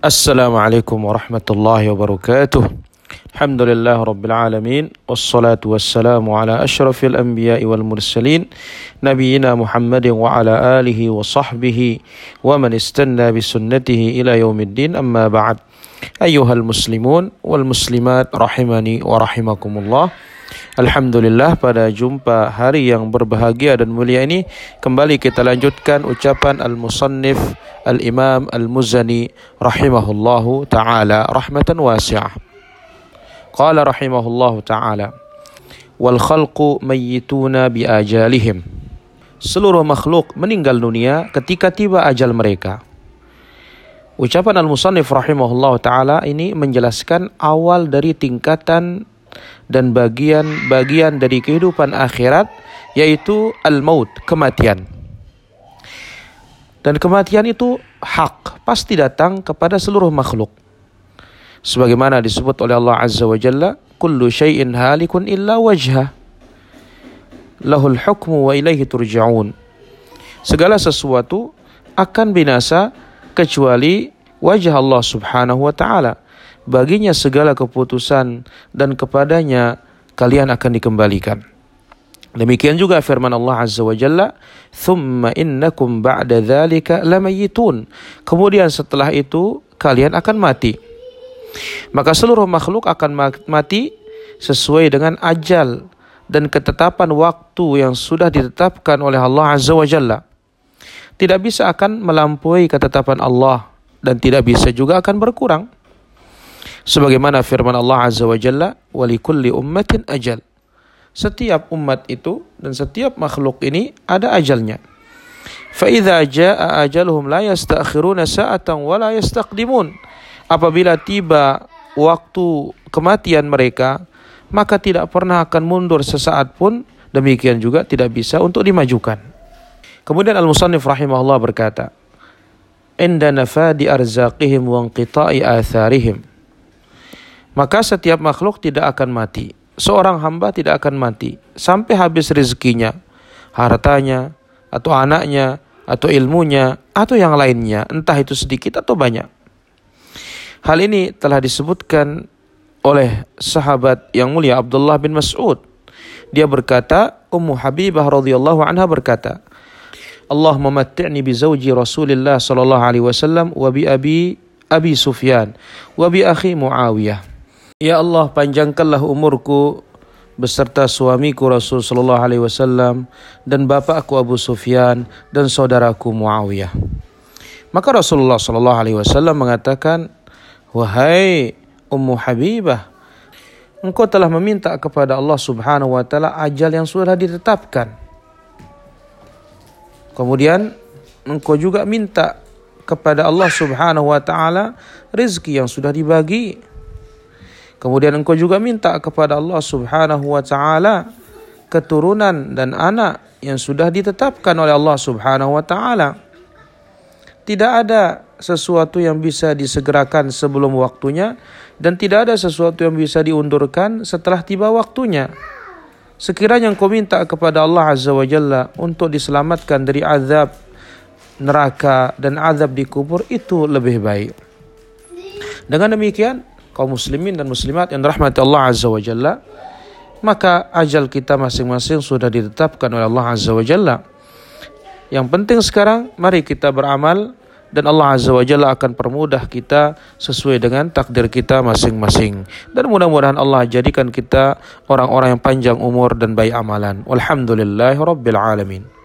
السلام عليكم ورحمة الله وبركاته. الحمد لله رب العالمين والصلاة والسلام على أشرف الأنبياء والمرسلين نبينا محمد وعلى آله وصحبه ومن استنى بسنته إلى يوم الدين. أما بعد أيها المسلمون والمسلمات رحمني ورحمكم الله. Alhamdulillah pada jumpa hari yang berbahagia dan mulia ini kembali kita lanjutkan ucapan al-musannif al-imam al-muzani rahimahullahu ta'ala rahmatan wasi'ah. Qala rahimahullahu ta'ala wal khalqu mayyituna bi ajalihim. Seluruh makhluk meninggal dunia ketika tiba ajal mereka. Ucapan al-musannif rahimahullahu taala ini menjelaskan awal dari tingkatan dan bagian-bagian dari kehidupan akhirat yaitu al-maut, kematian. Dan kematian itu hak, pasti datang kepada seluruh makhluk. Sebagaimana disebut oleh Allah Azza wa Jalla, kullu syai'in halikun illa wajhah. Lahul hukmu wa ilaihi turja'un. Segala sesuatu akan binasa kecuali wajah Allah Subhanahu wa taala baginya segala keputusan dan kepadanya kalian akan dikembalikan. Demikian juga firman Allah Azza wa Jalla, "Thumma innakum ba'da dzalika lamayitun." Kemudian setelah itu kalian akan mati. Maka seluruh makhluk akan mati sesuai dengan ajal dan ketetapan waktu yang sudah ditetapkan oleh Allah Azza wa Jalla. Tidak bisa akan melampaui ketetapan Allah dan tidak bisa juga akan berkurang. Sebagaimana firman Allah Azza wa Jalla, "Walikulli ummatin ajal." Setiap umat itu dan setiap makhluk ini ada ajalnya. فَإِذَا جَاءَ ajaluhum لَا يَسْتَأْخِرُونَ sa'atan وَلَا يَسْتَقْدِمُونَ. Apabila tiba waktu kematian mereka, maka tidak pernah akan mundur sesaat pun, demikian juga tidak bisa untuk dimajukan. Kemudian Al-Musannif rahimahullah berkata, "Inda nafadi arzaqihim wa inqita'i atharihim." Maka setiap makhluk tidak akan mati. Seorang hamba tidak akan mati sampai habis rezekinya, hartanya, atau anaknya, atau ilmunya, atau yang lainnya, entah itu sedikit atau banyak. Hal ini telah disebutkan oleh sahabat yang mulia Abdullah bin Mas'ud. Dia berkata, Ummu Habibah radhiyallahu anha berkata, Allah mematti'ni bi zawji Rasulillah sallallahu alaihi wasallam wa bi abi Abi Sufyan wa bi akhi Muawiyah. Ya Allah panjangkanlah umurku beserta suamiku Rasul sallallahu alaihi wasallam dan bapakku Abu Sufyan dan saudaraku Muawiyah. Maka Rasulullah sallallahu alaihi wasallam mengatakan, "Wahai Ummu Habibah, engkau telah meminta kepada Allah Subhanahu wa taala ajal yang sudah ditetapkan. Kemudian engkau juga minta kepada Allah Subhanahu wa taala rezeki yang sudah dibagi." Kemudian engkau juga minta kepada Allah Subhanahu wa taala keturunan dan anak yang sudah ditetapkan oleh Allah Subhanahu wa taala. Tidak ada sesuatu yang bisa disegerakan sebelum waktunya dan tidak ada sesuatu yang bisa diundurkan setelah tiba waktunya. Sekiranya engkau minta kepada Allah Azza wa Jalla untuk diselamatkan dari azab neraka dan azab di kubur itu lebih baik. Dengan demikian kaum muslimin dan muslimat yang dirahmati Allah Azza wa Jalla, maka ajal kita masing-masing sudah ditetapkan oleh Allah Azza wa Jalla. Yang penting sekarang mari kita beramal dan Allah Azza wa Jalla akan permudah kita sesuai dengan takdir kita masing-masing. Dan mudah-mudahan Allah jadikan kita orang-orang yang panjang umur dan baik amalan. Walhamdulillahirabbil alamin.